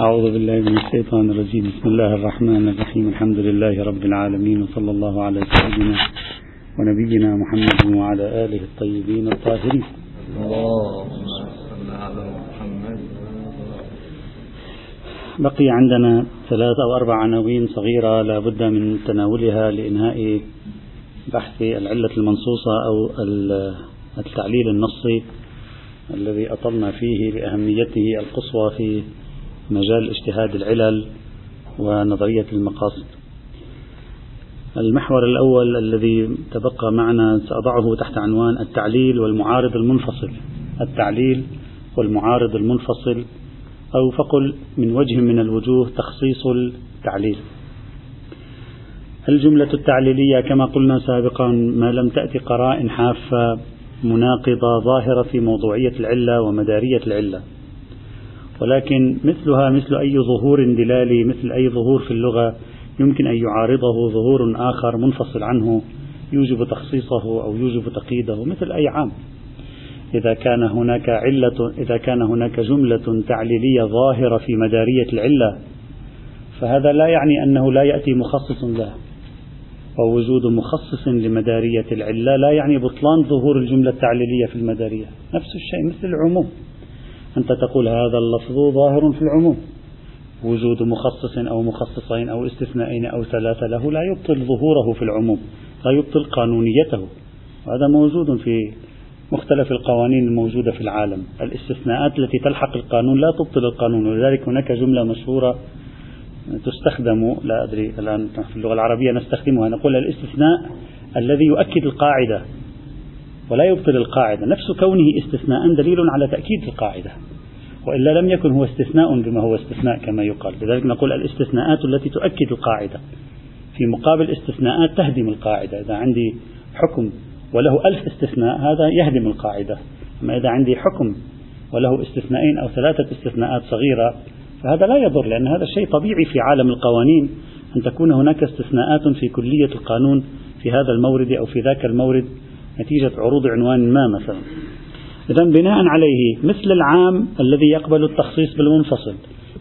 أعوذ بالله من الشيطان الرجيم. بسم الله الرحمن الرحيم. الحمد لله رب العالمين وصلى الله على سيدنا ونبينا محمد وعلى آله الطيبين الطاهرين. بقي عندنا ثلاث أو أربع عناوين صغيرة لا بد من تناولها لإنهاء بحث العلة المنصوصة أو التعليل النصي الذي أطلنا فيه بأهميته القصوى في مجال اجتهاد العلل ونظرية المقاصد. المحور الأول الذي تبقى معنا سأضعه تحت عنوان التعليل والمعارض المنفصل. التعليل والمعارض المنفصل أو فقل من وجه من الوجوه تخصيص التعليل. الجملة التعليلية كما قلنا سابقا ما لم تأتي قرائن حافة مناقضة ظاهرة في موضوعية العلة ومدارية العلة ولكن مثلها مثل أي ظهور دلالي مثل أي ظهور في اللغة يمكن أن يعارضه ظهور آخر منفصل عنه يوجب تخصيصه أو يوجب تقييده مثل أي عام. إذا كان هناك علة إذا كان هناك جملة تعليلية ظاهرة في مدارية العلة فهذا لا يعني أنه لا يأتي مخصص له. ووجود مخصص لمدارية العلة لا يعني بطلان ظهور الجملة التعليلية في المدارية. نفس الشيء مثل العموم. أنت تقول هذا اللفظ ظاهر في العموم. وجود مخصص أو مخصصين أو استثنائين أو ثلاثة له لا يبطل ظهوره في العموم لا يبطل قانونيته. وهذا موجود في مختلف القوانين الموجودة في العالم. الاستثناءات التي تلحق القانون لا تبطل القانون ولذلك هناك جملة مشهورة تستخدم لا أدري الآن في اللغة العربية نستخدمها نقول الاستثناء الذي يؤكد القاعدة. ولا يبطل القاعدة. نفس كونه استثناء دليل على تأكيد القاعدة وإلا لم يكن هو استثناء بما هو استثناء كما يقال. لذلك نقول الاستثناءات التي تؤكد القاعدة في مقابل استثناءات تهدم القاعدة. إذا عندي حكم وله ألف استثناء هذا يهدم القاعدة. أما إذا عندي حكم وله استثنائين أو ثلاثة استثناءات صغيرة فهذا لا يضر لأن هذا شيء طبيعي في عالم القوانين أن تكون هناك استثناءات في كلية القانون في هذا المورد أو في ذاك المورد. نتيجة عروض عنوان ما مثلا. إذا بناء عليه مثل العام الذي يقبل التخصيص بالمنفصل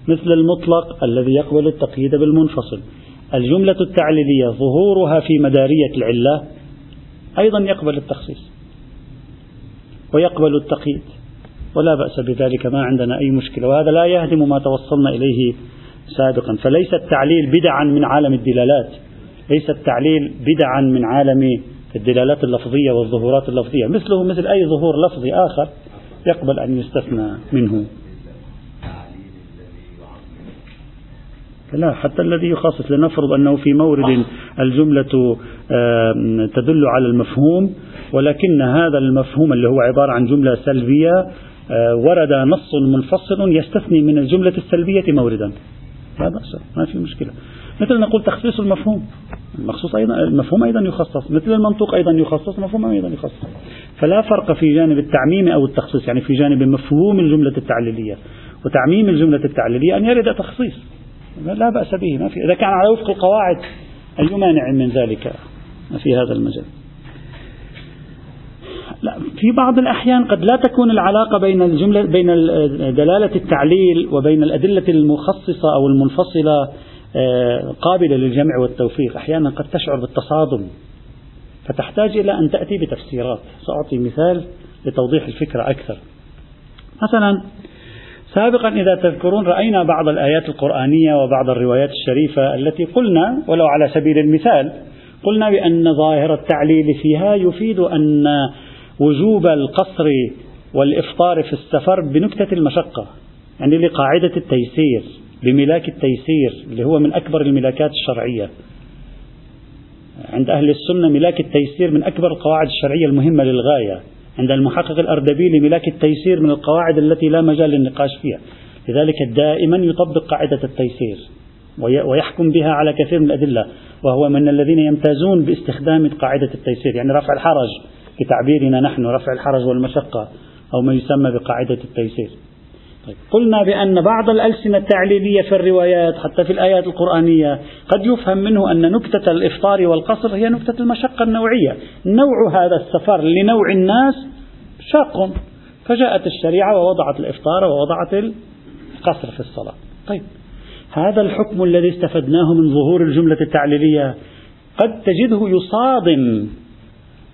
مثل المطلق الذي يقبل التقييد بالمنفصل. الجملة التعليلية ظهورها في مدارية العلة أيضا يقبل التخصيص ويقبل التقييد ولا بأس بذلك ما عندنا أي مشكلة. وهذا لا يهدم ما توصلنا إليه سابقا. فليس التعليل بدعا من عالم الدلالات ليس التعليل بدعا من عالم الدلالات اللفظية والظهورات اللفظية. مثله مثل أي ظهور لفظي آخر يقبل أن يستثنى منه. لا حتى الذي يخصص لنفرض أنه في مورد الجملة تدل على المفهوم ولكن هذا المفهوم اللي هو عبارة عن جملة سلبية آه، ورد نص منفصل يستثني من الجملة السلبية موردا. لا بأس ما في مشكلة. مثل نقول تخصيص المفهوم. المخصوص أيضا المفهوم أيضا يخصص مثل المنطوق أيضا يخصص مفهوم أيضا يخصص. فلا فرق في جانب التعميم أو التخصيص يعني في جانب مفهوم الجملة التعليلية. وتعميم الجملة التعليلية أن يرد تخصيص. لا بأس به ما في إذا كان على وفق القواعد أي مانع من ذلك في هذا المجال. لا في بعض الأحيان قد لا تكون العلاقة بين الجملة بين دلالة التعليل وبين الأدلة المخصصة أو المنفصلة قابلة للجمع والتوفيق. أحيانا قد تشعر بالتصادم فتحتاج إلى أن تأتي بتفسيرات. سأعطي مثال لتوضيح الفكرة أكثر. مثلا سابقا إذا تذكرون رأينا بعض الآيات القرآنية وبعض الروايات الشريفة التي قلنا ولو على سبيل المثال قلنا بأن ظاهر التعليل فيها يفيد أن وجوب القصر والإفطار في السفر بنكتة المشقة يعني لقاعدة التيسير. بملاك التيسير اللي هو من أكبر الملاكات الشرعية. عند أهل السنة ملاك التيسير من أكبر القواعد الشرعية المهمة للغاية. عند المحقق الأردبيلي ملاك التيسير من القواعد التي لا مجال للنقاش فيها. لذلك دائما يطبق قاعدة التيسير ويحكم بها على كثير من الأدلة وهو من الذين يمتازون باستخدام قاعدة التيسير يعني رفع الحرج بتعبيرنا نحن رفع الحرج والمشقة أو ما يسمى بقاعدة التيسير. طيب. قلنا بأن بعض الألسنة التعليلية في الروايات حتى في الآيات القرآنية قد يفهم منه أن نكتة الإفطار والقصر هي نكتة المشقة النوعية. نوع هذا السفر لنوع الناس شاق. فجاءت الشريعة ووضعت الإفطار ووضعت القصر في الصلاة. طيب. هذا الحكم الذي استفدناه من ظهور الجملة التعليلية قد تجده يصادم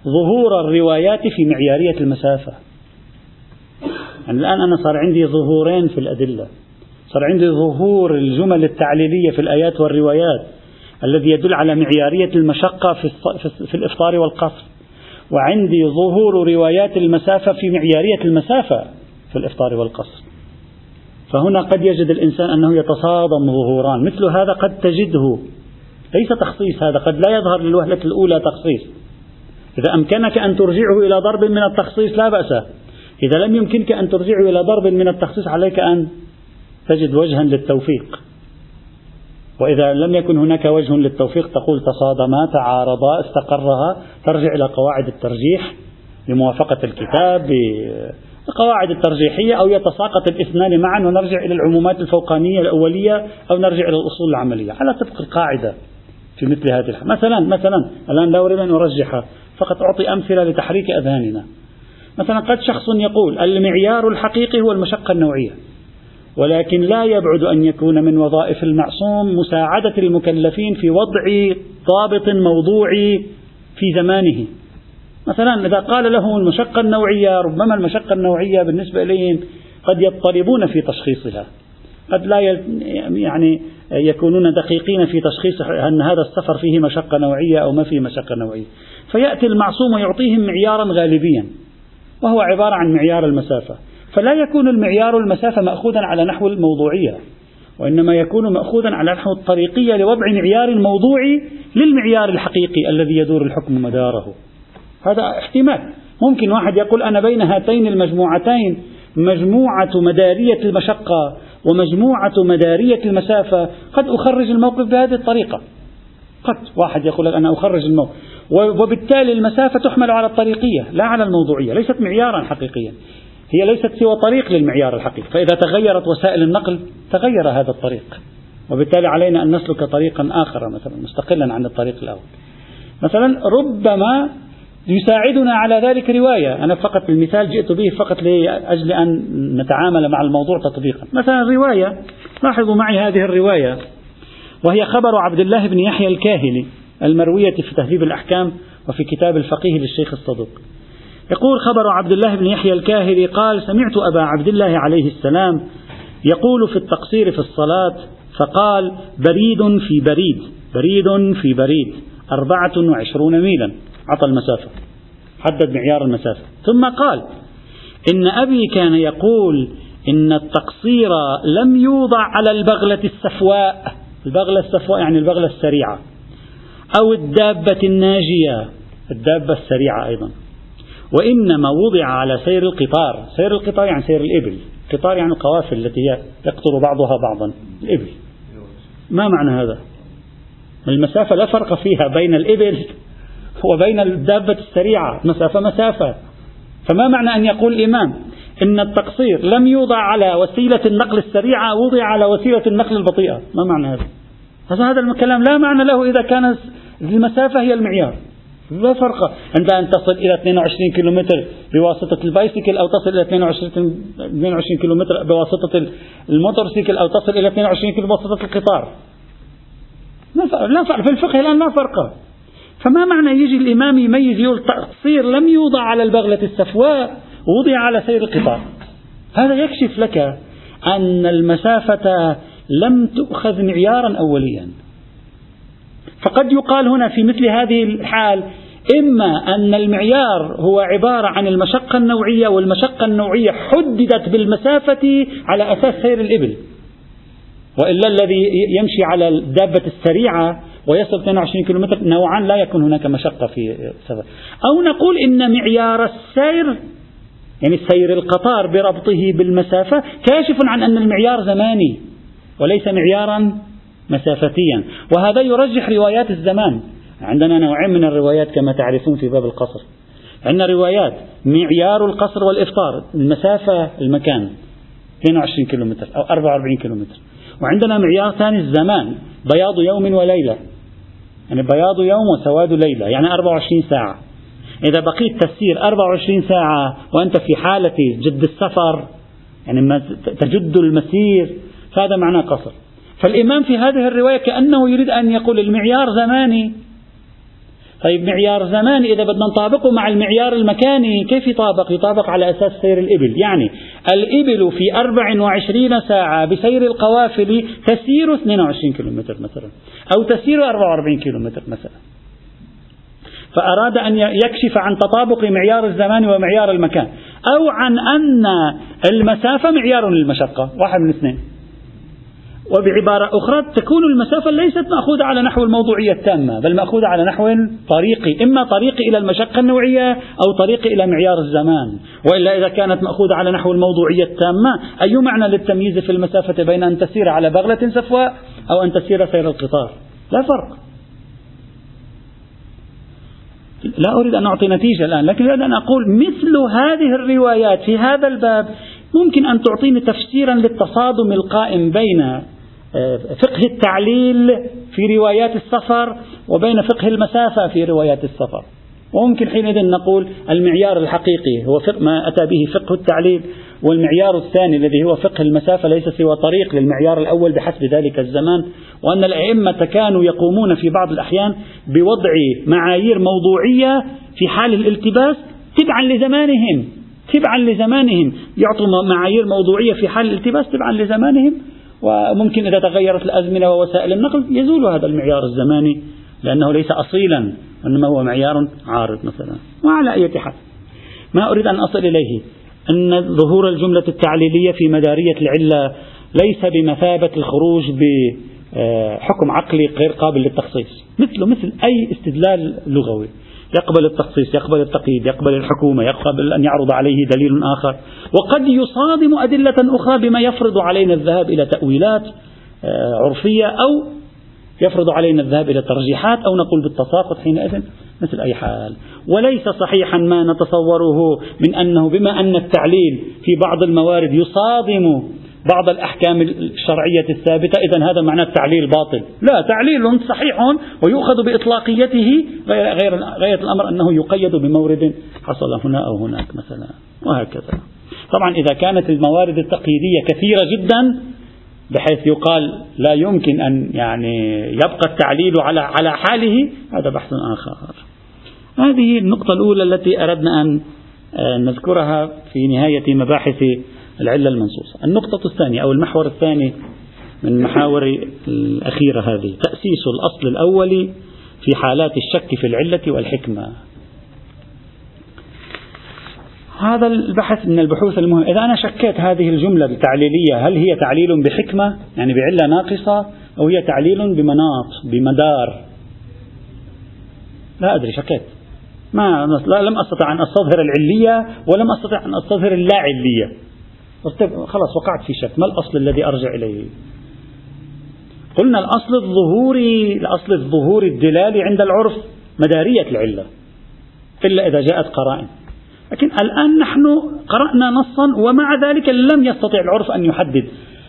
ظهور الروايات في معيارية المسافة. يعني الآن أنا صار عندي ظهورين في الأدلة. صار عندي ظهور الجمل التعليلية في الآيات والروايات الذي يدل على معيارية المشقة في, في الإفطار والقصر. وعندي ظهور روايات المسافة في معيارية المسافة في الإفطار والقصر. فهنا قد يجد الإنسان أنه يتصادم ظهوران. مثل هذا قد تجده. ليس تخصيص هذا قد لا يظهر للوهلة الأولى تخصيص. إذا أمكنك أن ترجعه إلى ضرب من التخصيص لا بأس. إذا لم يمكنك أن ترجعه إلى ضرب من التخصيص عليك أن تجد وجها للتوفيق. وإذا لم يكن هناك وجه للتوفيق تقول تصادما تعارضا استقرها ترجع إلى قواعد الترجيح بموافقة الكتاب بالقواعد الترجيحية أو يتساقط الاثنان معا ونرجع إلى العمومات الفوقانية الأولية أو نرجع إلى الأصول العملية. على طبق القاعدة في مثل هذه الحالة مثلا مثلا الآن لا أريد أن أرجح فقط أعطي أمثلة لتحريك أذهاننا. مثلا قد شخص يقول المعيار الحقيقي هو المشقة النوعية ولكن لا يبعد أن يكون من وظائف المعصوم مساعدة المكلفين في وضع ضابط موضوعي في زمانه. مثلا إذا قال له المشقة النوعية ربما المشقة النوعية بالنسبة إليهم قد يضطربون في تشخيصها قد لا يعني يكونون دقيقين في تشخيص أن هذا السفر فيه مشقة نوعية أو ما فيه مشقة نوعية. فيأتي المعصوم ويعطيهم معيارا غالبيا. وهو عبارة عن معيار المسافة. فلا يكون المعيار المسافة مأخوذا على نحو الموضوعية وإنما يكون مأخوذا على نحو الطريقية لوضع معيار موضوعي للمعيار الحقيقي الذي يدور الحكم مداره. هذا احتمال. ممكن واحد يقول أنا بين هاتين المجموعتين مجموعة مدارية المشقة ومجموعة مدارية المسافة قد أخرج الموقف بهذه الطريقة. قد واحد يقول أنا أخرج الموقف. وبالتالي المسافة تحمل على الطريقية لا على الموضوعية ليست معيارا حقيقيا. هي ليست سوى طريق للمعيار الحقيقي فإذا تغيرت وسائل النقل تغير هذا الطريق. وبالتالي علينا أن نسلك طريقا آخر مثلا مستقلا عن الطريق الأول. مثلا ربما يساعدنا على ذلك رواية. أنا فقط المثال جئت به فقط لأجل أن نتعامل مع الموضوع تطبيقا. مثلا رواية لاحظوا معي هذه الرواية وهي خبر عبد الله بن يحيى الكاهلي. المروية في تهذيب الأحكام وفي كتاب الفقيه للشيخ الصدوق. يقول خبر عبد الله بن يحيى الكاهلي قال سمعت أبا عبد الله عليه السلام يقول في التقصير في الصلاة فقال بريد في بريد بريد في بريد أربعة وعشرون ميلا. عطى المسافة حدد معيار المسافة. ثم قال إن أبي كان يقول إن التقصير لم يوضع على البغلة السفواء. البغلة السفواء يعني البغلة السريعة. أو الدابة الناجية الدابة السريعة أيضا. وإنما وضع على سير القطار سير القطار يعني سير الإبل. القطار يعني القوافل التي يقطر بعضها بعضا الإبل. ما معنى هذا؟ المسافة لا فرق فيها بين الإبل وبين الدابة السريعة. مسافة مسافة. فما معنى أن يقول الإمام إن التقصير لم يوضع على وسيلة النقل السريعة وضع على وسيلة النقل البطيئة؟ ما معنى هذا؟ هذا الكلام لا معنى له إذا كانت المسافة هي المعيار. لا فرق. عند أن تصل إلى 22 كيلومتر بواسطة البايسيكل أو تصل إلى 22 22 كيلومتر بواسطة الموتورسيكل أو تصل إلى 22 كيلو بواسطة القطار. لا فرق. في الفقه الآن لا فرق. فما معنى يجي الإمام يميز يقول تقصير لم يوضع على البغلة السفواء وضع على سير القطار. هذا يكشف لك أن المسافة لم تؤخذ معيارا أوليا. فقد يقال هنا في مثل هذه الحال إما أن المعيار هو عبارة عن المشقة النوعية والمشقة النوعية حددت بالمسافة على أساس سير الإبل. وإلا الذي يمشي على الدابة السريعة ويصل 22 كيلومتر نوعا لا يكون هناك مشقة في سفر أو نقول إن معيار السير يعني سير القطار بربطه بالمسافة كاشف عن أن المعيار زماني وليس معيارا مسافتيا. وهذا يرجح روايات الزمان. عندنا نوعين من الروايات كما تعرفون في باب القصر. عندنا روايات معيار القصر والإفطار المسافة المكان 22 كيلومتر أو 44 كيلومتر. وعندنا معيار ثاني الزمان بياض يوم وليلة. يعني بياض يوم وسواد ليلة يعني 24 ساعة. إذا بقيت تسير 24 ساعة وأنت في حالة جد السفر يعني تجد المسير فهذا معناه قصر. فالإمام في هذه الرواية كأنه يريد أن يقول المعيار زماني. طيب معيار زماني إذا بدنا نطابقه مع المعيار المكاني كيف يطابق؟ يطابق على أساس سير الإبل. يعني الإبل في 24 ساعة بسير القوافل تسير 22 كيلومتر مثلا أو تسير 44 كيلومتر مثلا. فأراد أن يكشف عن تطابق معيار الزمان ومعيار المكان أو عن أن المسافة معيار للمشقة واحد من اثنين. وبعبارة أخرى تكون المسافة ليست مأخوذة على نحو الموضوعية التامة بل مأخوذة على نحو طريقي إما طريقي إلى المشقة النوعية أو طريقي إلى معيار الزمان. وإلا إذا كانت مأخوذة على نحو الموضوعية التامة أي معنى للتمييز في المسافة بين أن تسير على بغلة سفواء أو أن تسير سير القطار؟ لا فرق. لا أريد أن أعطي نتيجة الآن لكن أريد أن أقول مثل هذه الروايات في هذا الباب ممكن أن تعطيني تفسيرا للتصادم القائم بين فقه التعليل في روايات السفر وبين فقه المسافة في روايات السفر. وممكن حينئذ نقول المعيار الحقيقي هو ما أتى به فقه التعليل والمعيار الثاني الذي هو فقه المسافة ليس سوى طريق للمعيار الأول بحسب ذلك الزمان وأن الأئمة كانوا يقومون في بعض الأحيان بوضع معايير موضوعية في حال الالتباس تبعا لزمانهم تبعا لزمانهم. يعطوا معايير موضوعية في حال الالتباس تبعا لزمانهم. وممكن إذا تغيرت الأزمنة ووسائل النقل يزول هذا المعيار الزماني لأنه ليس أصيلا إنما هو معيار عارض مثلا. وعلى أي حال ما أريد أن أصل إليه أن ظهور الجملة التعليلية في مدارية العلة ليس بمثابة الخروج بحكم عقلي غير قابل للتخصيص. مثله مثل أي استدلال لغوي. يقبل التخصيص يقبل التقييد يقبل الحكومة يقبل أن يعرض عليه دليل آخر. وقد يصادم أدلة أخرى بما يفرض علينا الذهاب إلى تأويلات آه، عرفية أو يفرض علينا الذهاب إلى ترجيحات أو نقول بالتساقط حينئذ مثل أي حال. وليس صحيحا ما نتصوره من أنه بما أن التعليل في بعض الموارد يصادم بعض الأحكام الشرعية الثابتة إذا هذا معناه التعليل باطل. لا تعليل صحيح ويؤخذ بإطلاقيته غير غاية الأمر أنه يقيد بمورد حصل هنا أو هناك مثلا وهكذا. طبعا إذا كانت الموارد التقييدية كثيرة جدا بحيث يقال لا يمكن أن يعني يبقى التعليل على على حاله هذا بحث آخر. هذه النقطة الأولى التي أردنا أن آه، نذكرها في نهاية مباحث العلة المنصوصة. النقطة الثانية أو المحور الثاني من المحاور الأخيرة هذه تأسيس الأصل الأول في حالات الشك في العلة والحكمة. هذا البحث من البحوث المهمة. إذا أنا شكيت هذه الجملة التعليلية هل هي تعليل بحكمة؟ يعني بعلة ناقصة أو هي تعليل بمناط بمدار؟ لا أدري شكيت. ما لا لم أستطع أن أستظهر العلية ولم أستطع أن أستظهر اللا علية خلاص وقعت في شك. ما الأصل الذي أرجع إليه؟ قلنا الأصل الظهوري الأصل الظهوري الدلالي عند العرف مدارية العلة إلا إذا جاءت قرائن. لكن الآن نحن قرأنا نصا ومع ذلك لم يستطع العرف أن يحدد.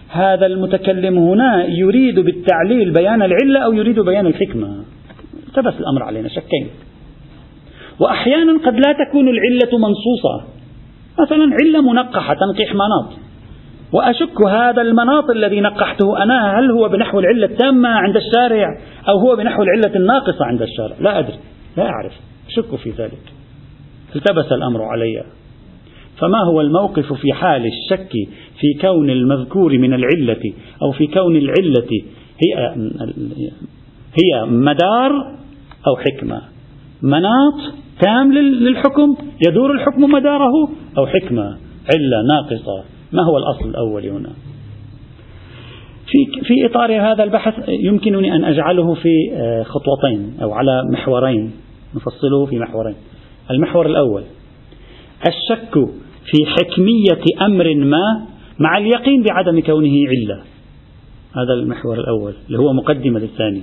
هذا المتكلم هنا يريد بالتعليل بيان العلة أو يريد بيان الحكمة. التبس الأمر علينا شكين. وأحيانا قد لا تكون العلة منصوصة. مثلا علة منقحة تنقيح مناط. وأشك هذا المناط الذي نقحته أنا هل هو بنحو العلة التامة عند الشارع أو هو بنحو العلة الناقصة عند الشارع؟ لا أدري لا أعرف. أشك في ذلك. التبس الأمر علي. فما هو الموقف في حال الشك في كون المذكور من العلة أو في كون العلة هي هي مدار أو حكمة؟ مناط تام للحكم يدور الحكم مداره أو حكمة علة ناقصة. ما هو الأصل الأول هنا؟ في في إطار هذا البحث يمكنني أن أجعله في آه، خطوتين أو على محورين. نفصله في محورين. المحور الأول. الشك في حكمية أمر ما مع اليقين بعدم كونه علة. هذا المحور الأول اللي هو مقدمة للثاني.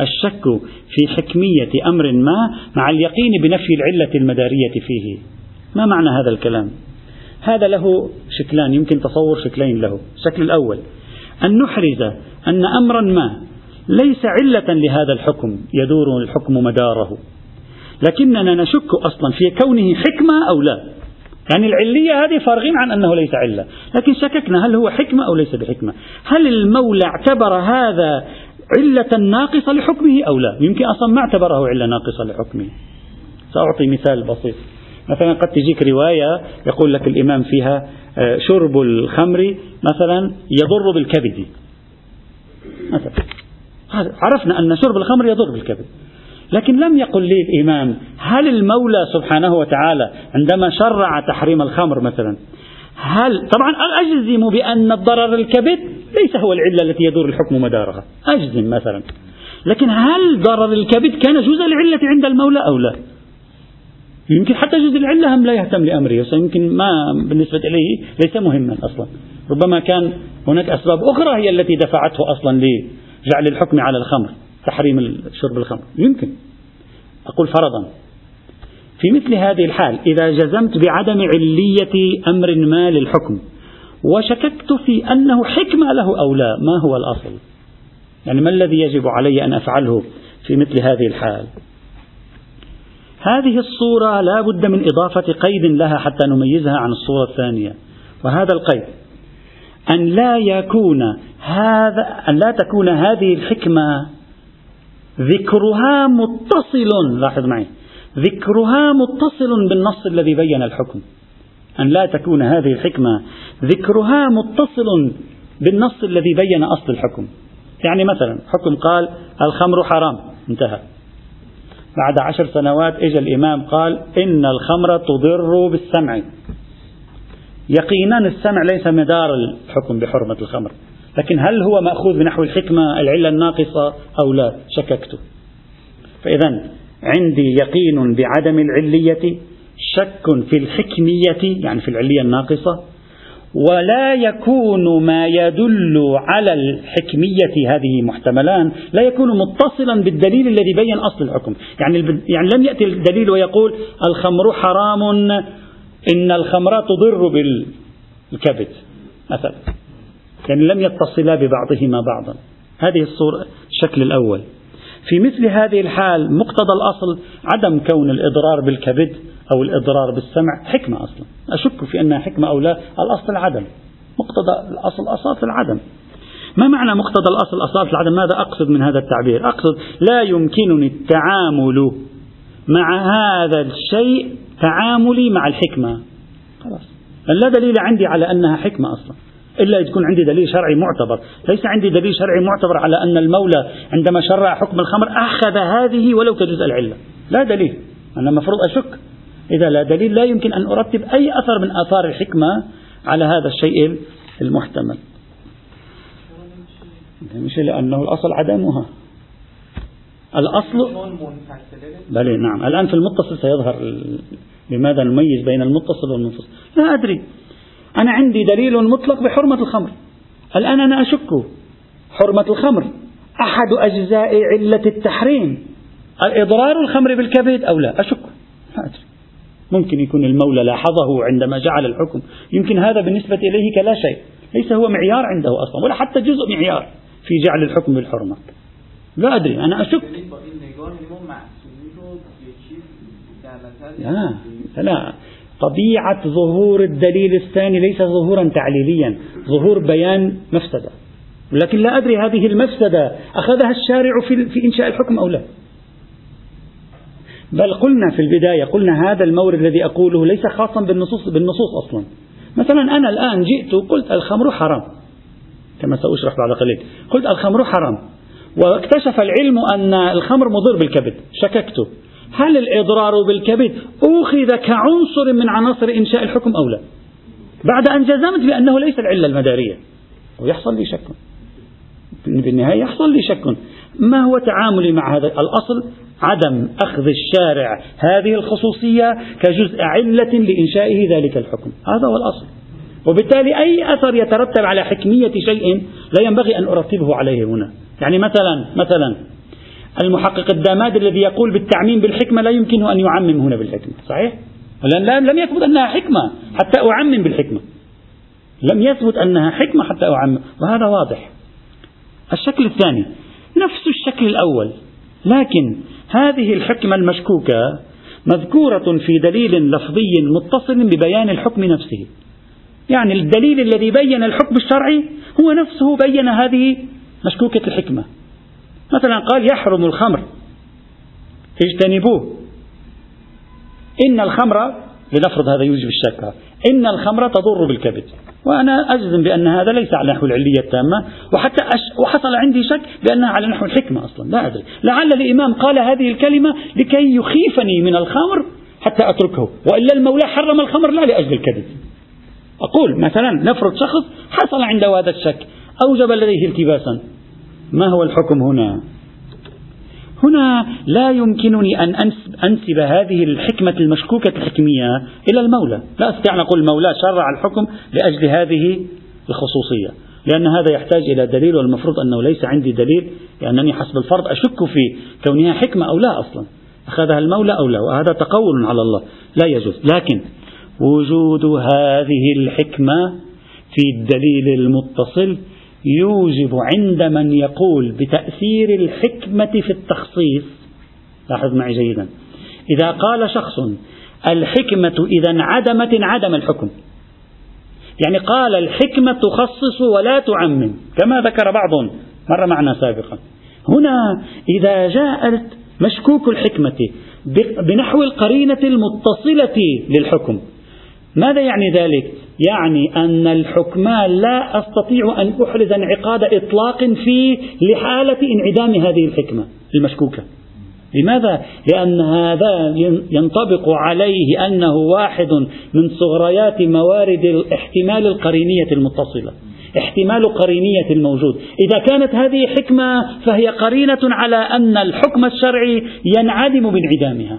الشك في حكمية أمر ما مع اليقين بنفي العلة المدارية فيه. ما معنى هذا الكلام؟ هذا له شكلان يمكن تصور شكلين له. الشكل الأول أن نحرز أن أمرا ما ليس علة لهذا الحكم يدور الحكم مداره. لكننا نشك أصلا في كونه حكمة أو لا. يعني العلية هذه فارغين عن أنه ليس علة. لكن شككنا هل هو حكمة أو ليس بحكمة؟ هل المولى اعتبر هذا علة ناقصة لحكمه أو لا؟ يمكن أصلا ما اعتبره علة ناقصة لحكمه. سأعطي مثال بسيط. مثلا قد تجيك رواية يقول لك الإمام فيها آه، شرب الخمر مثلا يضر بالكبد. مثلا. عرفنا أن شرب الخمر يضر بالكبد. لكن لم يقل لي الإمام هل المولى سبحانه وتعالى عندما شرع تحريم الخمر مثلا هل طبعا أجزم بأن الضرر الكبد ليس هو العلة التي يدور الحكم مدارها. أجزم مثلا. لكن هل ضرر الكبد كان جزء العلة عند المولى أو لا؟ يمكن حتى جزء العلة هم لا يهتم لأمره يمكن ما بالنسبة إليه ليس مهما أصلا. ربما كان هناك أسباب أخرى هي التي دفعته أصلا لجعل الحكم على الخمر تحريم شرب الخمر. يمكن. أقول فرضا. في مثل هذه الحال إذا جزمت بعدم علية أمر ما للحكم وشككت في أنه حكمة له أو لا ما هو الأصل؟ يعني ما الذي يجب علي أن أفعله في مثل هذه الحال؟ هذه الصورة لا بد من إضافة قيد لها حتى نميزها عن الصورة الثانية. وهذا القيد أن لا يكون هذا أن لا تكون هذه الحكمة ذكرها متصل لاحظ معي ذكرها متصل بالنص الذي بين الحكم. أن لا تكون هذه الحكمة ذكرها متصل بالنص الذي بين أصل الحكم. يعني مثلا حكم قال الخمر حرام انتهى. بعد عشر سنوات اجى الإمام قال إن الخمر تضر بالسمع. يقينا السمع ليس مدار الحكم بحرمة الخمر لكن هل هو مأخوذ بنحو الحكمة العلة الناقصة أو لا؟ شككت. فإذا عندي يقين بعدم العلية شك في الحكمية يعني في العلية الناقصة ولا يكون ما يدل على الحكمية هذه محتملان لا يكون متصلا بالدليل الذي بين أصل الحكم. يعني, يعني لم يأتي الدليل ويقول الخمر حرام إن الخمر تضر بالكبد مثلا. يعني لم يتصلا ببعضهما بعضا. هذه الصورة الشكل الأول. في مثل هذه الحال مقتضى الأصل عدم كون الإضرار بالكبد أو الإضرار بالسمع حكمة أصلا. أشك في أنها حكمة أو لا الأصل العدم. مقتضى الأصل أساس العدم. ما معنى مقتضى الأصل أساس العدم؟ ماذا أقصد من هذا التعبير؟ أقصد لا يمكنني التعامل مع هذا الشيء تعاملي مع الحكمة. خلاص. لا دليل عندي على أنها حكمة أصلا. إلا يكون عندي دليل شرعي معتبر. ليس عندي دليل شرعي معتبر على أن المولى عندما شرع حكم الخمر أخذ هذه ولو كجزء العلة. لا دليل. أنا المفروض أشك. إذا لا دليل لا يمكن أن أرتب أي أثر من آثار الحكمة على هذا الشيء المحتمل. مش لأنه الأصل عدمها. الأصل بلى نعم. الآن في المتصل سيظهر لماذا نميز بين المتصل والمنفصل؟ لا أدري. أنا عندي دليل مطلق بحرمة الخمر. الآن أنا أشك. حرمة الخمر. أحد أجزاء علة التحريم. إضرار الخمر بالكبد أو لا؟ أشك. ممكن يكون المولى لاحظه عندما جعل الحكم. يمكن هذا بالنسبة إليه كلا شيء. ليس هو معيار عنده أصلا ولا حتى جزء معيار في جعل الحكم بالحرمة لا أدري أنا أشك. لا لا. طبيعة ظهور الدليل الثاني ليس ظهورا تعليليا ظهور بيان مفسدة. لكن لا أدري هذه المفسدة أخذها الشارع في, إنشاء الحكم أو لا. بل قلنا في البداية قلنا هذا المورد الذي أقوله ليس خاصا بالنصوص بالنصوص أصلا. مثلا أنا الآن جئت وقلت الخمر حرام. كما سأشرح بعد قليل. قلت الخمر حرام. واكتشف العلم أن الخمر مضر بالكبد. شككت. هل الإضرار بالكبد أخذ كعنصر من عناصر إنشاء الحكم أو لا؟ بعد أن جزمت بأنه ليس العلة المدارية. ويحصل لي شك. بالنهاية يحصل لي شك. ما هو تعاملي مع هذا؟ الأصل عدم أخذ الشارع هذه الخصوصية كجزء علة لإنشائه ذلك الحكم. هذا هو الأصل. وبالتالي أي أثر يترتب على حكمية شيء لا ينبغي أن أرتبه عليه هنا. يعني مثلا مثلا المحقق الداماد الذي يقول بالتعميم بالحكمة لا يمكنه أن يعمم هنا بالحكمة. صحيح؟ لم يثبت أنها حكمة حتى أعمم بالحكمة. لم يثبت أنها حكمة حتى أعمم. وهذا واضح. الشكل الثاني نفس الشكل الأول لكن هذه الحكمة المشكوكة مذكورة في دليل لفظي متصل ببيان الحكم نفسه. يعني الدليل الذي بين الحكم الشرعي هو نفسه بين هذه مشكوكة الحكمة. مثلا قال يحرم الخمر. اجتنبوه. إن الخمر لنفرض هذا يوجب الشك إن الخمر تضر بالكبد. وأنا أجزم بأن هذا ليس على نحو العلية التامة وحتى أش وحصل عندي شك بأنها على نحو الحكمة أصلا لا أدري. لعل الإمام قال هذه الكلمة لكي يخيفني من الخمر حتى أتركه وإلا المولى حرم الخمر لا لأجل الكذب. أقول مثلا نفرض شخص حصل عنده هذا الشك أوجب لديه التباسا. ما هو الحكم هنا؟ هنا لا يمكنني أن أنسب هذه الحكمة المشكوكة الحكمية إلى المولى. لا أستطيع أن أقول المولى شرع الحكم لأجل هذه الخصوصية لأن هذا يحتاج إلى دليل والمفروض أنه ليس عندي دليل لأنني حسب الفرض أشك في كونها حكمة أو لا أصلا. أخذها المولى أو لا وهذا تقول على الله. لا يجوز. لكن وجود هذه الحكمة في الدليل المتصل يوجب عند من يقول بتأثير الحكمة في التخصيص لاحظ معي جيدا إذا قال شخص الحكمة إذا انعدمت انعدم الحكم يعني قال الحكمة تخصص ولا تعمم كما ذكر بعض مر معنا سابقا هنا إذا جاءت مشكوك الحكمة بنحو القرينة المتصلة للحكم ماذا يعني ذلك؟ يعني أن الحكم لا أستطيع أن أحرز انعقاد إطلاق فيه لحالة انعدام هذه الحكمة المشكوكة. لماذا؟ لأن هذا ينطبق عليه أنه واحد من صغريات موارد الاحتمال القرينية المتصلة احتمال قرينية الموجود. إذا كانت هذه حكمة فهي قرينة على أن الحكم الشرعي ينعدم بانعدامها.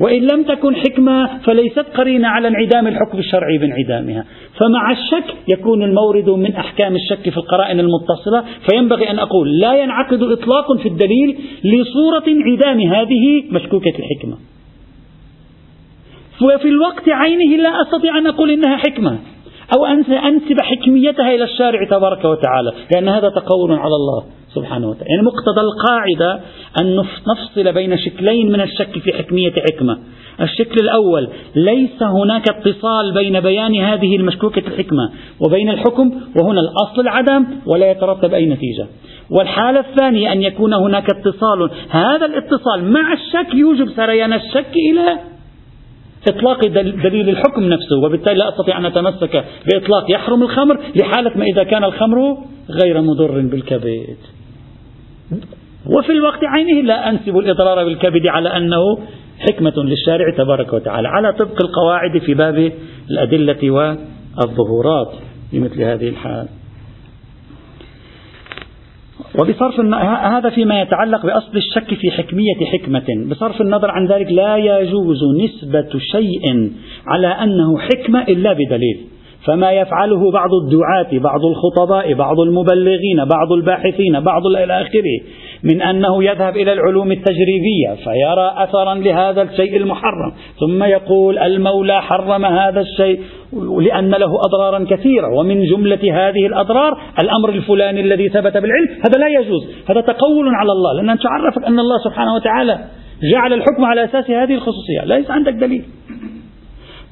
وإن لم تكن حكمة فليست قرينة على انعدام الحكم الشرعي بانعدامها فمع الشك يكون المورد من أحكام الشك في القرائن المتصلة. فينبغي أن أقول لا ينعقد إطلاق في الدليل لصورة انعدام هذه مشكوكة الحكمة. وفي الوقت عينه لا أستطيع أن أقول إنها حكمة. أو أن أنسب حكميتها إلى الشارع تبارك وتعالى لأن هذا تقول على الله سبحانه وتعالى. يعني مقتضى القاعدة أن نفصل بين شكلين من الشك في حكمية حكمة الشكل الأول ليس هناك اتصال بين بيان هذه المشكوكة الحكمة وبين الحكم وهنا الأصل العدم ولا يترتب أي نتيجة. والحالة الثانية أن يكون هناك اتصال. هذا الاتصال مع الشك يوجب سريان الشك إلى إطلاق دليل الحكم نفسه وبالتالي لا أستطيع أن أتمسك بإطلاق يحرم الخمر لحالة ما إذا كان الخمر غير مضر بالكبد. وفي الوقت عينه لا أنسب الإضرار بالكبد على أنه حكمة للشارع تبارك وتعالى. على طبق القواعد في باب الأدلة والظهورات في مثل هذه الحال. وبصرف هذا فيما يتعلق بأصل الشك في حكمية حكمة. بصرف النظر عن ذلك لا يجوز نسبة شيء على أنه حكمة إلا بدليل. فما يفعله بعض الدعاة بعض الخطباء بعض المبلغين بعض الباحثين بعض إلى آخره من أنه يذهب إلى العلوم التجريبية فيرى أثرا لهذا الشيء المحرم ثم يقول المولى حرم هذا الشيء لأن له أضرارا كثيرة ومن جملة هذه الأضرار الأمر الفلاني الذي ثبت بالعلم هذا لا يجوز هذا تقول على الله لأن أنت عرفك أن الله سبحانه وتعالى جعل الحكم على أساس هذه الخصوصية ليس عندك دليل.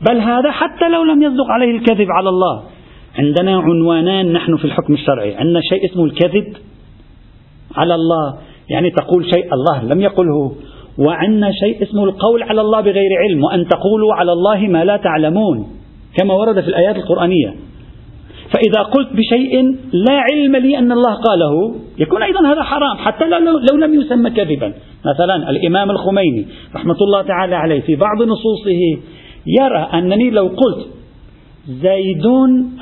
بل هذا حتى لو لم يصدق عليه الكذب على الله. عندنا عنوانان نحن في الحكم الشرعي. عندنا شيء اسمه الكذب على الله. يعني تقول شيء الله لم يقله. وعندنا شيء اسمه القول على الله بغير علم. وأن تقولوا على الله ما لا تعلمون. كما ورد في الآيات القرآنية. فإذا قلت بشيء لا علم لي أن الله قاله يكون أيضا هذا حرام. حتى لو, لم يسمى كذبا. مثلا الإمام الخميني رحمة الله تعالى عليه في بعض نصوصه يرى أنني لو قلت زيد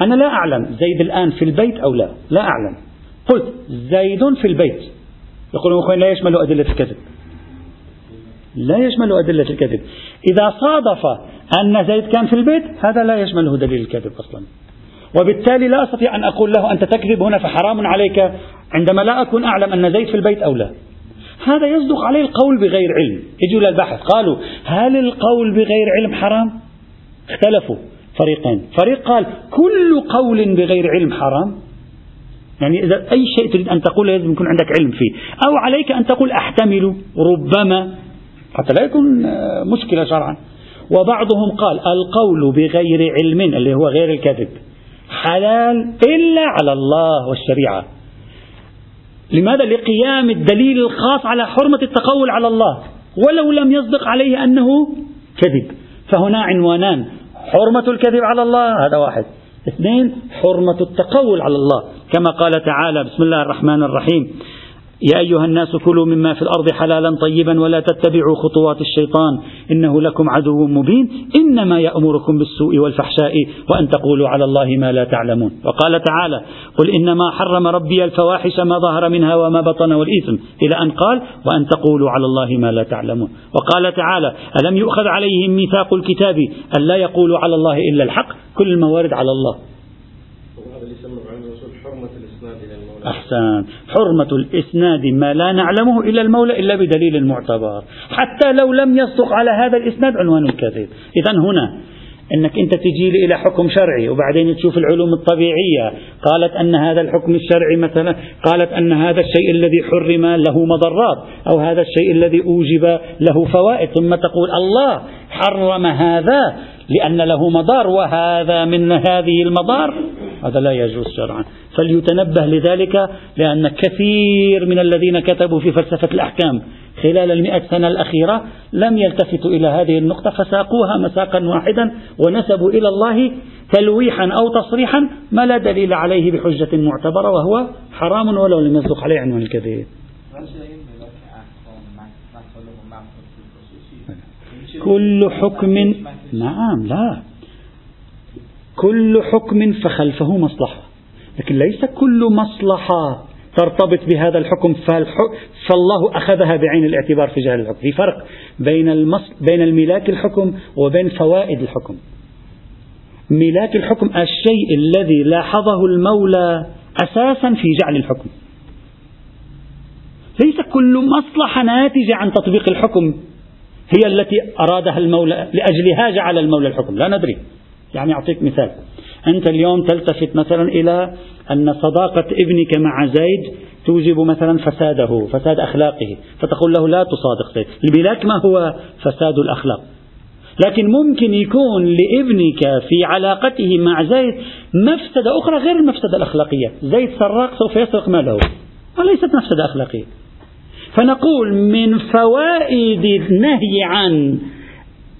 أنا لا أعلم زيد الآن في البيت أو لا لا أعلم. قلت زيد في البيت. يقولون لا يشمل أدلة الكذب. لا يشمل أدلة الكذب. إذا صادف أن زيد كان في البيت هذا لا يشمله دليل الكذب أصلا. وبالتالي لا أستطيع أن أقول له أنت تكذب هنا فحرام عليك عندما لا أكون أعلم أن زيد في البيت أو لا. هذا يصدق عليه القول بغير علم. يجوا للبحث قالوا هل القول بغير علم حرام؟ اختلفوا فريقين. فريق قال كل قول بغير علم حرام؟ يعني إذا أي شيء تريد أن تقول لازم يكون عندك علم فيه. أو عليك أن تقول أحتمل ربما حتى لا يكون مشكلة شرعا. وبعضهم قال القول بغير علم اللي هو غير الكذب حلال إلا على الله والشريعة. لماذا؟ لقيام الدليل الخاص على حرمة التقول على الله. ولو لم يصدق عليه أنه كذب. فهنا عنوانان. حرمة الكذب على الله. هذا واحد. اثنين حرمة التقول على الله. كما قال تعالى بسم الله الرحمن الرحيم. يا أيها الناس كلوا مما في الأرض حلالا طيبا ولا تتبعوا خطوات الشيطان إنه لكم عدو مبين إنما يأمركم بالسوء والفحشاء وأن تقولوا على الله ما لا تعلمون وقال تعالى قل إنما حرم ربي الفواحش ما ظهر منها وما بطن والإثم إلى أن قال وأن تقولوا على الله ما لا تعلمون وقال تعالى ألم يؤخذ عليهم ميثاق الكتاب أن لا يقولوا على الله إلا الحق كل الموارد على الله أحسن حرمة الإسناد ما لا نعلمه إلا المولى إلا بدليل معتبر حتى لو لم يصدق على هذا الإسناد عنوان الكذب. إذا هنا إنك أنت تجي إلى حكم شرعي وبعدين تشوف العلوم الطبيعية. قالت أن هذا الحكم الشرعي مثلا قالت أن هذا الشيء الذي حرم له مضرات أو هذا الشيء الذي أوجب له فوائد. ثم تقول الله حرم هذا لأن له مضار وهذا من هذه المضار. هذا لا يجوز شرعا. فليتنبه لذلك لأن كثير من الذين كتبوا في فلسفة الأحكام خلال المئة سنة الأخيرة لم يلتفتوا إلى هذه النقطة فساقوها مساقا واحدا ونسبوا إلى الله تلويحا أو تصريحا ما لا دليل عليه بحجة معتبرة وهو حرام ولو لم يصدق عليه عنوان الكذب كل حكم نعم لا. كل حكم فخلفه مصلحة. لكن ليس كل مصلحة ترتبط بهذا الحكم فالله أخذها بعين الاعتبار في جهة الحكم. في فرق بين. بين الملاك الحكم وبين فوائد الحكم. ملاك الحكم الشيء الذي لاحظه المولى أساسا في جعل الحكم. ليس كل مصلحة ناتجة عن تطبيق الحكم هي التي أرادها المولى لأجلها جعل المولى الحكم. لا ندري. يعني أعطيك مثال. أنت اليوم تلتفت مثلا إلى أن صداقة ابنك مع زيد توجب مثلا فساده فساد أخلاقه فتقول له لا تصادق زيد. البلاك ما هو فساد الأخلاق؟ لكن ممكن يكون لابنك في علاقته مع زيد مفسدة أخرى غير المفسدة الأخلاقية. زيد سراق سوف يسرق ماله وليست مفسدة أخلاقية. فنقول من فوائد النهي عن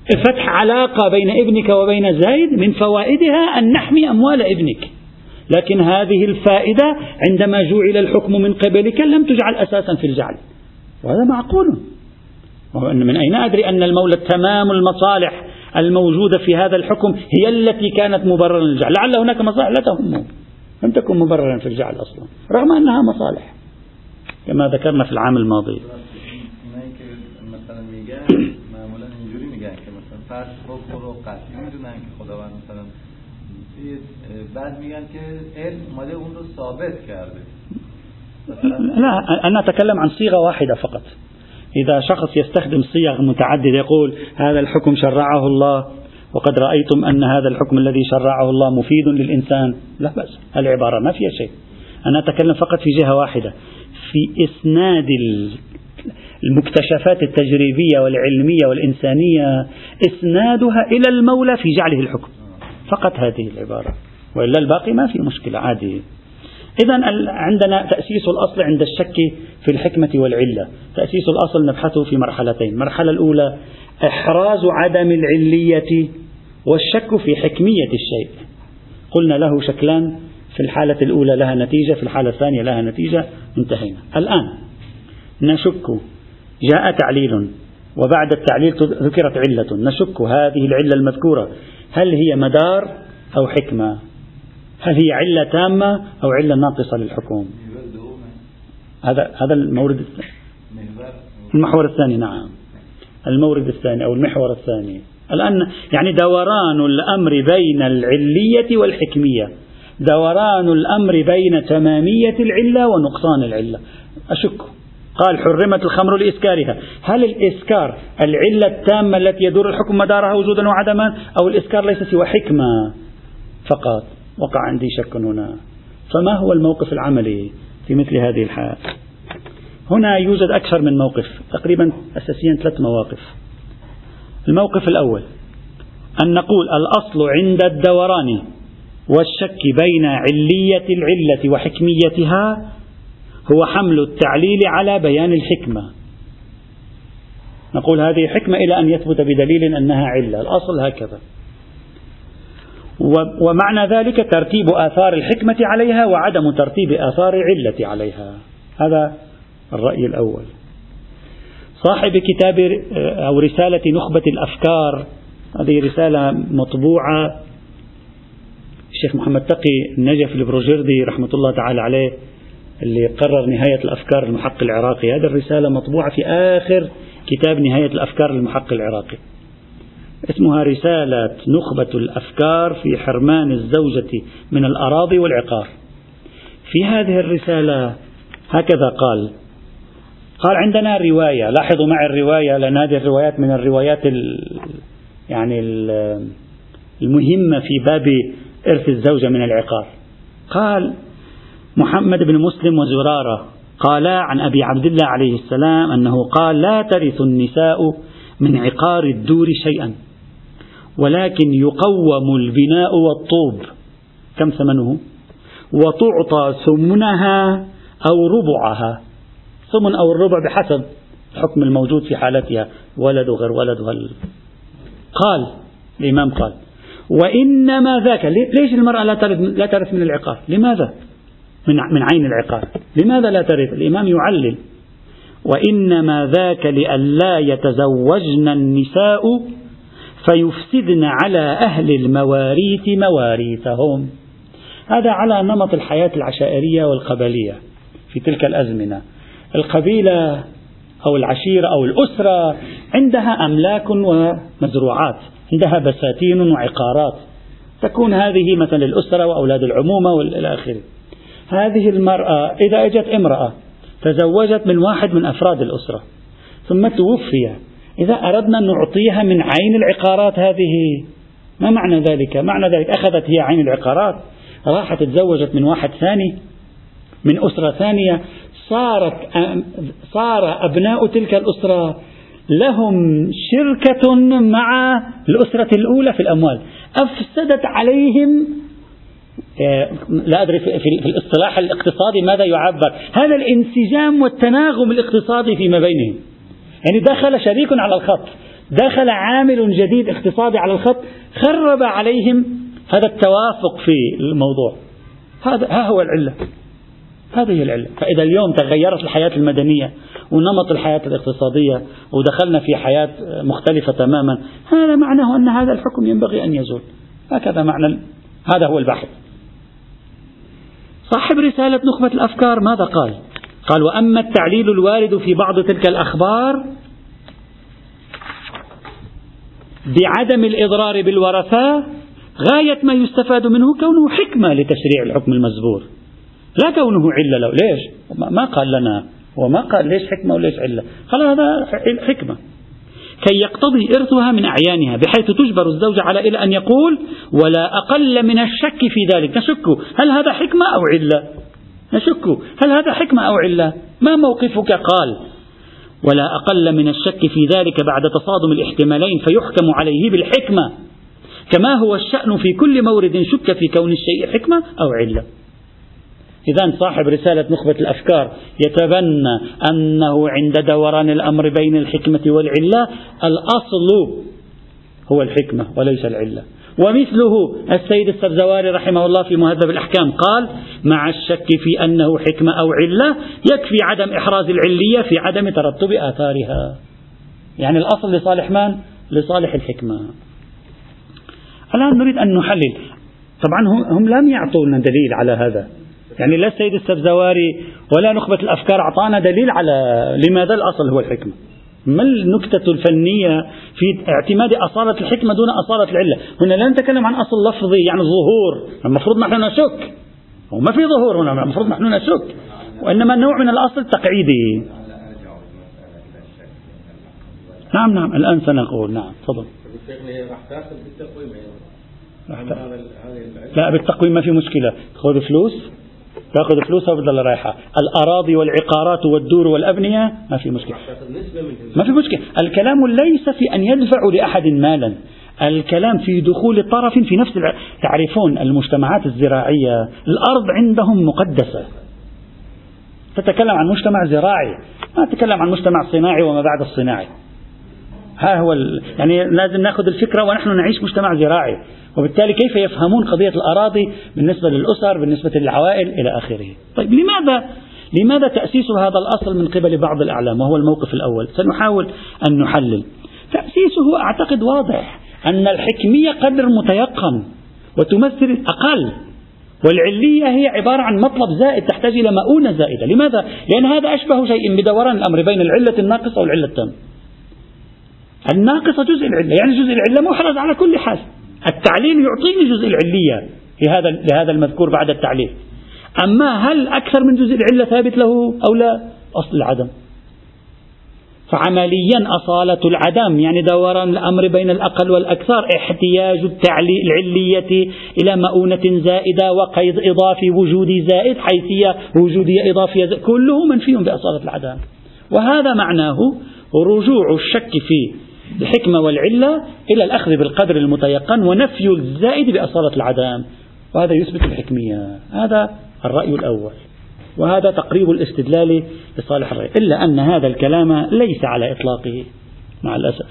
فتح علاقة بين ابنك وبين زيد من فوائدها أن نحمي أموال ابنك. لكن هذه الفائدة عندما جعل الحكم من قبلك لم تجعل أساسا في الجعل. وهذا معقول. من أين أدري أن المولى تمام المصالح الموجودة في هذا الحكم هي التي كانت مبررا للجعل. لعل هناك مصالح لا تهمه لم تكن مبررا في الجعل أصلا. رغم أنها مصالح. كما ذكرنا في العام الماضي. فرض حکم رو قطعی میدونن که خداوند مثلا بعد میگن که علم اومده اون رو ثابت کرده. لا أنا أتكلم عن صيغة واحدة فقط. إذا شخص يستخدم صيغ متعددة يقول هذا الحكم شرعه الله وقد رأيتم أن هذا الحكم الذي شرعه الله مفيد للإنسان. لا بأس العبارة ما فيها شيء. أنا أتكلم فقط في جهة واحدة. في إسناد المكتشفات التجريبية والعلمية والإنسانية إسنادها إلى المولى في جعله الحكم. فقط هذه العبارة. وإلا الباقي ما في مشكلة عادي. إذا عندنا تأسيس الأصل عند الشك في الحكمة والعلة. تأسيس الأصل نبحثه في مرحلتين. المرحلة الأولى إحراز عدم العلية والشك في حكمية الشيء. قلنا له شكلان في الحالة الأولى لها نتيجة في الحالة الثانية لها نتيجة انتهينا. الآن نشك جاء تعليل وبعد التعليل ذكرت علة. نشك هذه العلة المذكورة. هل هي مدار أو حكمة؟ هل هي علة تامة أو علة ناقصة للحكم؟ هذا هذا المورد الثاني المحور الثاني نعم. المورد الثاني أو المحور الثاني. الآن يعني دوران الأمر بين العلية والحكمية. دوران الأمر بين تمامية العلة ونقصان العلة. أشك. قال حرمت الخمر لإسكارها. هل الإسكار العلة التامة التي يدور الحكم مدارها وجودا وعدما أو الإسكار ليس سوى حكمة فقط؟ وقع عندي شك هنا. فما هو الموقف العملي في مثل هذه الحال؟ هنا يوجد أكثر من موقف تقريبا أساسيا ثلاث مواقف. الموقف الأول أن نقول الأصل عند الدوران والشك بين علية العلة وحكميتها هو حمل التعليل على بيان الحكمة. نقول هذه حكمة إلى أن يثبت بدليل أنها علة. الأصل هكذا. ومعنى ذلك ترتيب آثار الحكمة عليها وعدم ترتيب آثار العلة عليها. هذا الرأي الأول. صاحب كتاب أو رسالة نخبة الأفكار هذه رسالة مطبوعة. الشيخ محمد تقي النجف البروجردي رحمة الله تعالى عليه اللي قرر نهاية الأفكار المحق العراقي. هذه الرسالة مطبوعة في آخر كتاب نهاية الأفكار المحق العراقي. اسمها رسالة نخبة الأفكار في حرمان الزوجة من الأراضي والعقار. في هذه الرسالة هكذا قال. قال عندنا رواية لاحظوا معي الرواية لأن هذه الروايات من الروايات ال يعني ال المهمة في باب إرث الزوجة من العقار. قال محمد بن مسلم وزرارة قالا عن أبي عبد الله عليه السلام أنه قال لا ترث النساء من عقار الدور شيئا ولكن يقوم البناء والطوب. كم ثمنه؟ وتعطى ثمنها أو ربعها. ثمن أو الربع بحسب الحكم الموجود في حالتها ولد غير ولد قال الإمام قال وإنما ذاك ليش المرأة لا لا ترث من العقار؟ لماذا؟ من, من عين العقار لماذا لا ترث الإمام يعلل. وإنما ذاك لئلا يتزوجن النساء فيفسدن على أهل المواريث مواريثهم هذا على نمط الحياة العشائرية والقبلية في تلك الأزمنة. القبيلة أو العشيرة أو الأسرة عندها أملاك ومزروعات عندها بساتين وعقارات. تكون هذه مثلا الأسرة وأولاد العمومة والى آخره. هذه المرأة إذا أجت امرأة تزوجت من واحد من أفراد الأسرة ثم توفي. إذا أردنا أن نعطيها من عين العقارات هذه. ما معنى ذلك؟ معنى ذلك أخذت هي عين العقارات راحت تزوجت من واحد ثاني من أسرة ثانية صارت صار أبناء تلك الأسرة لهم شركة مع الأسرة الأولى في الأموال. أفسدت عليهم لا أدري في الاصطلاح الاقتصادي ماذا يعبر. هذا الانسجام والتناغم الاقتصادي فيما بينهم. يعني دخل شريك على الخط. دخل عامل جديد اقتصادي على الخط. خرب عليهم هذا التوافق في الموضوع. هذا ها هو العلة. هذه العلة. فإذا اليوم تغيرت الحياة المدنية ونمط الحياة الاقتصادية ودخلنا في حياة مختلفة تماما هذا معناه أن هذا الحكم ينبغي أن يزول. هكذا معنى هذا هو البحث. صاحب رسالة نخبة الأفكار ماذا قال؟ قال وأما التعليل الوارد في بعض تلك الأخبار بعدم الإضرار بالورثة غاية ما يستفاد منه كونه حكمة لتشريع الحكم المزبور. لا كونه علة له. ليش؟ ما قال لنا. وما قال ليش حكمة وليش علة؟ قال هذا حكمة. كي يقتضي إرثها من أعيانها بحيث تجبر الزوجة على إلى أن يقول ولا أقل من الشك في ذلك. نشك هل هذا حكمة أو علة؟ نشك. هل هذا حكمة أو علة؟ ما موقفك؟ قال ولا أقل من الشك في ذلك بعد تصادم الاحتمالين فيحكم عليه بالحكمة. كما هو الشأن في كل مورد شك في كون الشيء حكمة أو علة. إذا صاحب رسالة نخبة الأفكار يتبنى أنه عند دوران الأمر بين الحكمة والعلة الأصل هو الحكمة وليس العلة. ومثله السيد السبزواري رحمه الله في مهذب الأحكام قال مع الشك في أنه حكمة أو علة يكفي عدم إحراز العلية في عدم ترتب آثارها. يعني الأصل لصالح من؟ لصالح الحكمة. الآن نريد أن نحلل. طبعا هم لم يعطونا دليل على هذا. يعني لا السيد السبزواري ولا نخبة الأفكار أعطانا دليل على لماذا الأصل هو الحكمة. ما النكتة الفنية في اعتماد أصالة الحكمة دون أصالة العلة؟ هنا لا نتكلم عن أصل لفظي يعني ظهور. المفروض نحن نشك. وما في ظهور هنا المفروض نحن نشك. وإنما نوع من الأصل التقعيدي. نعم نعم الآن سنقول. نعم تفضل. لا بالتقويم ما في مشكلة. خذ فلوس. تاخذ فلوسها وتضل رايحة. الأراضي والعقارات والدور والأبنية ما في مشكلة. ما في مشكلة. الكلام ليس في أن يدفعوا لأحد مالا. الكلام في دخول طرف في نفس الع... تعرفون المجتمعات الزراعية الأرض عندهم مقدسة. تتكلم عن مجتمع زراعي. ما تتكلم عن مجتمع صناعي وما بعد الصناعي. ها هو ال... يعني لازم ناخذ الفكرة ونحن نعيش مجتمع زراعي. وبالتالي كيف يفهمون قضية الأراضي بالنسبة للأسر بالنسبة للعوائل إلى آخره؟ طيب لماذا؟ لماذا تأسيس هذا الأصل من قبل بعض الأعلام؟ وهو الموقف الأول. سنحاول أن نحلل. تأسيسه أعتقد واضح أن الحكمية قدر متيقن وتمثل أقل والعلية هي عبارة عن مطلب زائد تحتاج إلى مؤونة زائدة. لماذا؟ لأن هذا أشبه شيء بدوران الأمر بين العلة الناقصة والعلة التامة الناقصة جزء العلة يعني جزء العلة محرز على كل حال. التعليل يعطيني جزء العلية لهذا لهذا المذكور بعد التعليل. أما هل أكثر من جزء العلة ثابت له أو لا؟ أصل العدم. فعمليا أصالة العدم يعني دوران الأمر بين الأقل والأكثر احتياج العلية إلى مؤونة زائدة وقيد إضافي وجودي زائد حيثية وجودية إضافية كله منفي بأصالة العدم. وهذا معناه رجوع الشك في الحكمة والعلة إلى الأخذ بالقدر المتيقن ونفي الزائد بأصالة العدم. وهذا يثبت الحكمية. هذا الرأي الأول. وهذا تقريب الاستدلال لصالح الرأي. إلا أن هذا الكلام ليس على إطلاقه مع الأسف.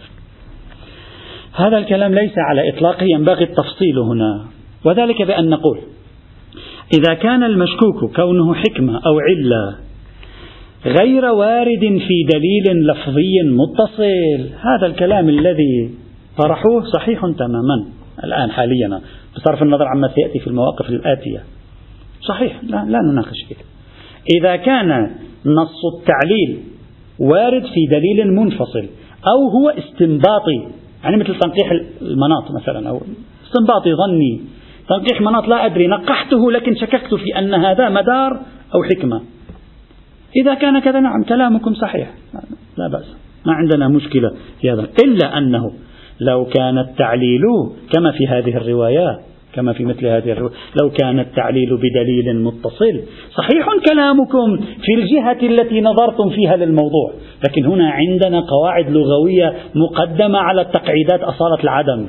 هذا الكلام ليس على إطلاقه ينبغي التفصيل هنا. وذلك بأن نقول إذا كان المشكوك كونه حكمة أو علة غير وارد في دليل لفظي متصل. هذا الكلام الذي طرحوه صحيح تماما الآن حاليا. بصرف النظر عما سيأتي في المواقف الآتية. صحيح لا, لا نناقش فيه. إذا كان نص التعليل وارد في دليل منفصل أو هو استنباطي يعني مثل تنقيح المناط مثلا أو استنباطي ظني تنقيح مناط لا أدري نقحته لكن شككت في أن هذا مدار أو حكمة. إذا كان كذا نعم كلامكم صحيح. لا بأس. ما عندنا مشكلة في هذا. إلا أنه لو كان التعليل كما في هذه الروايات كما في مثل هذه الرواية لو كان التعليل بدليل متصل صحيح كلامكم في الجهة التي نظرتم فيها للموضوع. لكن هنا عندنا قواعد لغوية مقدمة على التقعيدات أصالة العدم.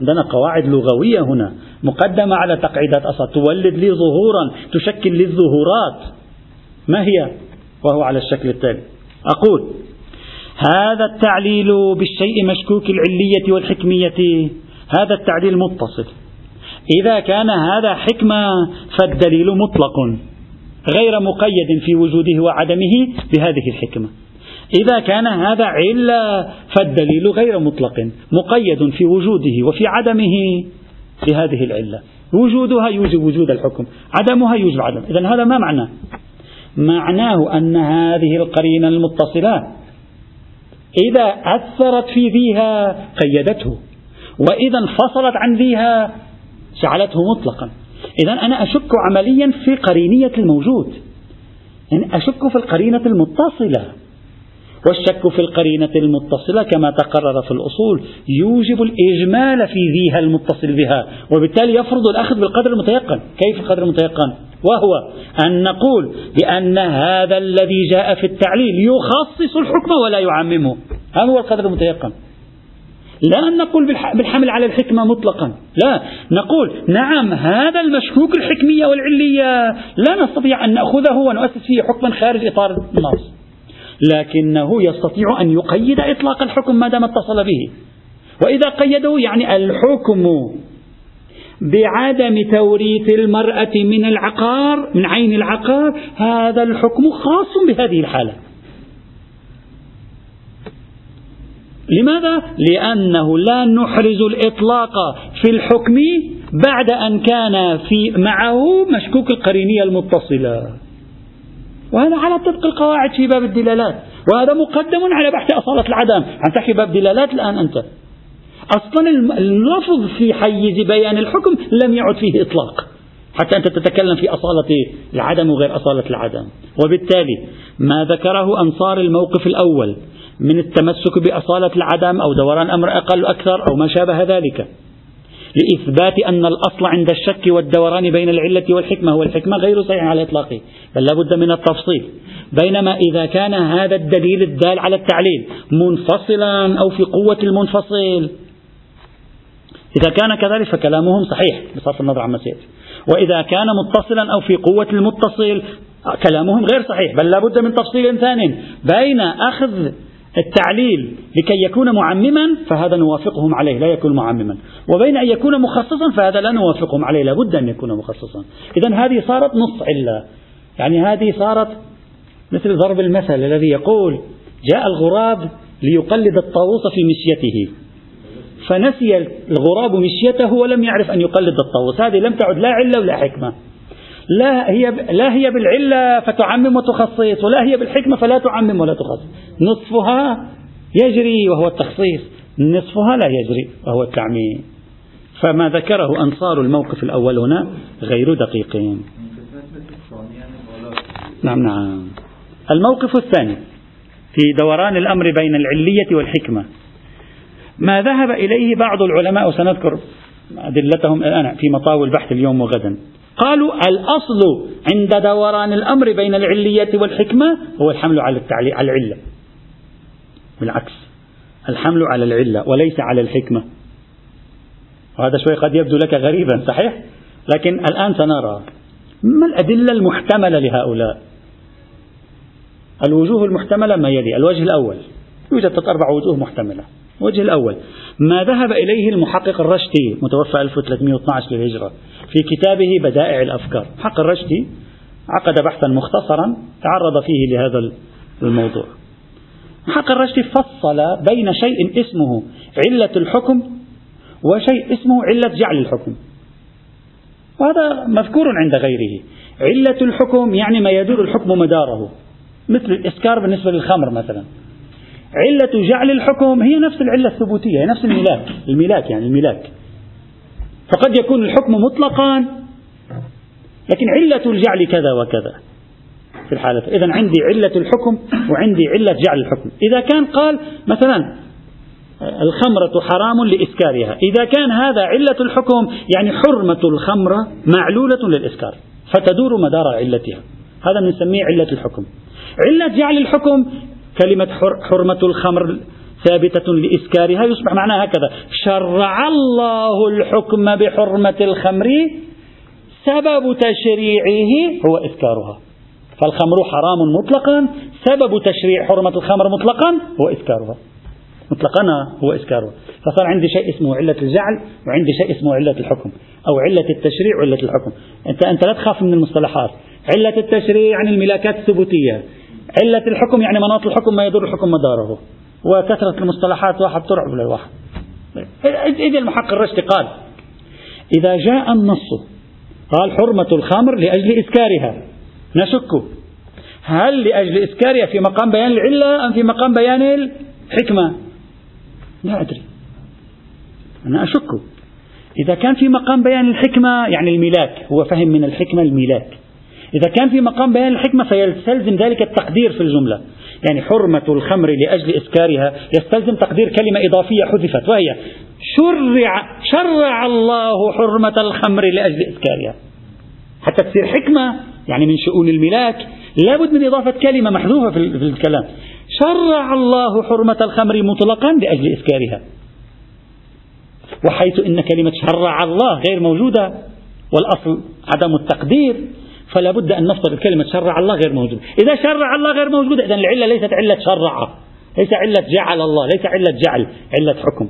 عندنا قواعد لغوية هنا مقدمة على تقعيدات أصالة. تولد لي ظهورا تشكل لي الظهورات. ما هي؟ وهو على الشكل التالي. أقول هذا التعليل بالشيء مشكوك العلية والحكمية. هذا التعليل متصل. إذا كان هذا حكمة فالدليل مطلق غير مقيد في وجوده وعدمه بهذه الحكمة. إذا كان هذا علة فالدليل غير مطلق مقيد في وجوده وفي عدمه بهذه العلة. وجودها يوجب وجود الحكم عدمها يوجب عدم إذا هذا ما معناه معناه أن هذه القرينة المتصلة إذا أثرت في ذيها قيدته وإذا انفصلت عن ذيها جعلته مطلقا. إذا أنا أشك عمليا في قرينية الموجود. يعني أشك في القرينة المتصلة. والشك في القرينة المتصلة كما تقرر في الأصول يوجب الإجمال في ذيها المتصل بها وبالتالي يفرض الأخذ بالقدر المتيقن. كيف القدر المتيقن؟ وهو أن نقول بأن هذا الذي جاء في التعليل يخصص الحكم ولا يعممه. هذا هو القدر المتيقن. لا نقول بالحمل على الحكمة مطلقا. لا. نقول نعم هذا المشكوك الحكمية والعلية. لا نستطيع أن نأخذه ونؤسس فيه حكما خارج إطار النص. لكنه يستطيع أن يقيد إطلاق الحكم ما دام اتصل به. وإذا قيده يعني الحكم بعدم توريث المرأة من العقار من عين العقار هذا الحكم خاص بهذه الحالة. لماذا؟ لأنه لا نحرز الإطلاق في الحكم بعد أن كان في معه مشكوك القرينية المتصلة. وهذا على طبق القواعد في باب الدلالات. وهذا مقدم على بحث أصالة العدم. عم تحكي باب دلالات الآن أنت. أصلا اللفظ في حيز بيان الحكم لم يعد فيه إطلاق. حتى أنت تتكلم في أصالة العدم وغير أصالة العدم. وبالتالي ما ذكره أنصار الموقف الأول من التمسك بأصالة العدم أو دوران أمر أقل أكثر أو ما شابه ذلك. لإثبات أن الأصل عند الشك والدوران بين العلة والحكمة هو الحكمة غير صحيح على إطلاقه بل لابد من التفصيل. بينما إذا كان هذا الدليل الدال على التعليل منفصلا أو في قوة المنفصل إذا كان كذلك فكلامهم صحيح بصرف النظر عما سيأتي وإذا كان متصلا أو في قوة المتصل كلامهم غير صحيح بل لابد من تفصيل ثاني بين أخذ التعليل لكي يكون معمما فهذا نوافقهم عليه لا يكون معمما. وبين أن يكون مخصصا فهذا لا نوافقهم عليه لابد أن يكون مخصصا. إذا هذه صارت نص علة. يعني هذه صارت مثل ضرب المثل الذي يقول جاء الغراب ليقلد الطاووس في مشيته. فنسي الغراب مشيته ولم يعرف أن يقلد الطاووس. هذه لم تعد لا علة ولا حكمة. لا هي لا هي بالعلة فتعمم وتخصص ولا هي بالحكمة فلا تعمم ولا تخصص. نصفها يجري وهو التخصيص. نصفها لا يجري وهو التعميم. فما ذكره أنصار الموقف الأول هنا غير دقيقين. نعم نعم. الموقف الثاني في دوران الأمر بين العلية والحكمة. ما ذهب إليه بعض العلماء وسنذكر أدلتهم الآن في مطاوي البحث اليوم وغدا. قالوا الأصل عند دوران الأمر بين العلية والحكمة هو الحمل على على العلة. بالعكس الحمل على العلة وليس على الحكمة. وهذا شوي قد يبدو لك غريبا صحيح؟ لكن الآن سنرى ما الأدلة المحتملة لهؤلاء؟ الوجوه المحتملة ما يلي؟ الوجه الأول يوجد أربع وجوه محتملة. الوجه الأول. ما ذهب إليه المحقق الرشدي متوفى 1312 للهجرة في كتابه بدائع الأفكار. حق الرشدي عقد بحثا مختصرا تعرض فيه لهذا الموضوع. حق الرشدي فصل بين شيء اسمه علة الحكم وشيء اسمه علة جعل الحكم. وهذا مذكور عند غيره. علة الحكم يعني ما يدور الحكم مداره مثل الإسكار بالنسبة للخمر مثلا. علة جعل الحكم هي نفس العلة الثبوتية هي نفس الملاك الملاك يعني الملاك فقد يكون الحكم مطلقا لكن علة الجعل كذا وكذا في الحالة. إذا عندي علة الحكم وعندي علة جعل الحكم. إذا كان قال مثلا الخمرة حرام لإسكارها. إذا كان هذا علة الحكم يعني حرمة الخمرة معلولة للإسكار فتدور مدار علتها. هذا بنسميه علة الحكم. علة جعل الحكم كلمة حرمة الخمر ثابتة لإسكارها. يصبح معناها هكذا. شرع الله الحكم بحرمة الخمر سبب تشريعه هو إسكارها. فالخمر حرام مطلقا. سبب تشريع حرمة الخمر مطلقا هو إسكارها. مطلقا هو إسكارها. فصار عندي شيء اسمه علة الجعل وعندي شيء اسمه علة الحكم أو علة التشريع وعلة الحكم. أنت, أنت لا تخاف من المصطلحات. علة التشريع يعني الملاكات الثبوتية. علة الحكم يعني مناط الحكم ما يدور الحكم مداره. وكثرة المصطلحات واحد ترعب للواحد إذا المحقق الرشتي قال إذا جاء النص قال حرمة الخمر لأجل إسكارها. نشك. هل لأجل إسكارها في مقام بيان العلة أم في مقام بيان الحكمة؟ لا أدري. أنا أشك. إذا كان في مقام بيان الحكمة يعني الملاك هو فهم من الحكمة الملاك. إذا كان في مقام بيان الحكمة فيستلزم ذلك التقدير في الجملة. يعني حرمة الخمر لأجل إسكارها يستلزم تقدير كلمة إضافية حذفت وهي شرع شرع الله حرمة الخمر لأجل إسكارها حتى تصير حكمة يعني من شؤون الملاك لابد من إضافة كلمة محذوفة في الكلام. شرع الله حرمة الخمر مطلقا لأجل إسكارها وحيث إن كلمة شرع الله غير موجودة والأصل عدم التقدير. فلا بد أن نفترض كلمة شرع الله غير موجودة. إذا شرع الله غير موجودة إذا العلة ليست علة شرع. ليس علة جعل الله ليس علة جعل علة حكم.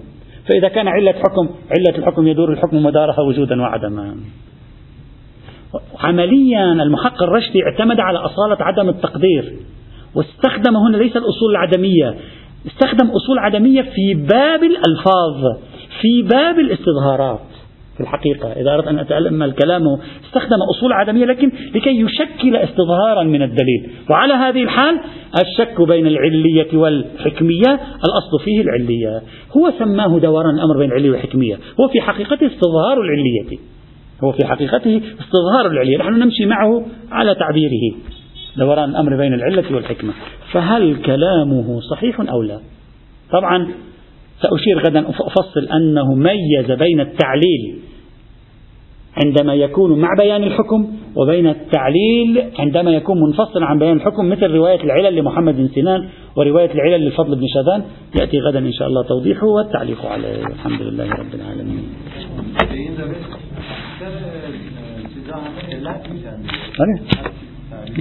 فإذا كان علة حكم علة الحكم يدور الحكم مدارها وجودا وعدما. عمليا المحقق الرشدي اعتمد على أصالة عدم التقدير. واستخدم هنا ليس الأصول العدمية استخدم أصول عدمية في باب الألفاظ في باب الاستظهارات. في الحقيقة. إذا أردت أن أتأمل كلامه استخدم أصول عدمية لكن لكي يشكل استظهارا من الدليل. وعلى هذه الحال الشك بين العلية والحكمية الأصل فيه العلية. هو سماه دوران الأمر بين العلية والحكمية. هو في حقيقته استظهار العلية. هو في حقيقته استظهار العلية. نحن نمشي معه على تعبيره. دوران الأمر بين العلة والحكمة. فهل كلامه صحيح أو لا؟ طبعا سأشير غدا أفصل أنه ميز بين التعليل عندما يكون مع بيان الحكم وبين التعليل عندما يكون منفصلا عن بيان الحكم مثل رواية العلل لمحمد بن سنان ورواية العلل للفضل بن شاذان. يأتي غدا إن شاء الله توضيحه والتعليق عليه. الحمد لله رب العالمين.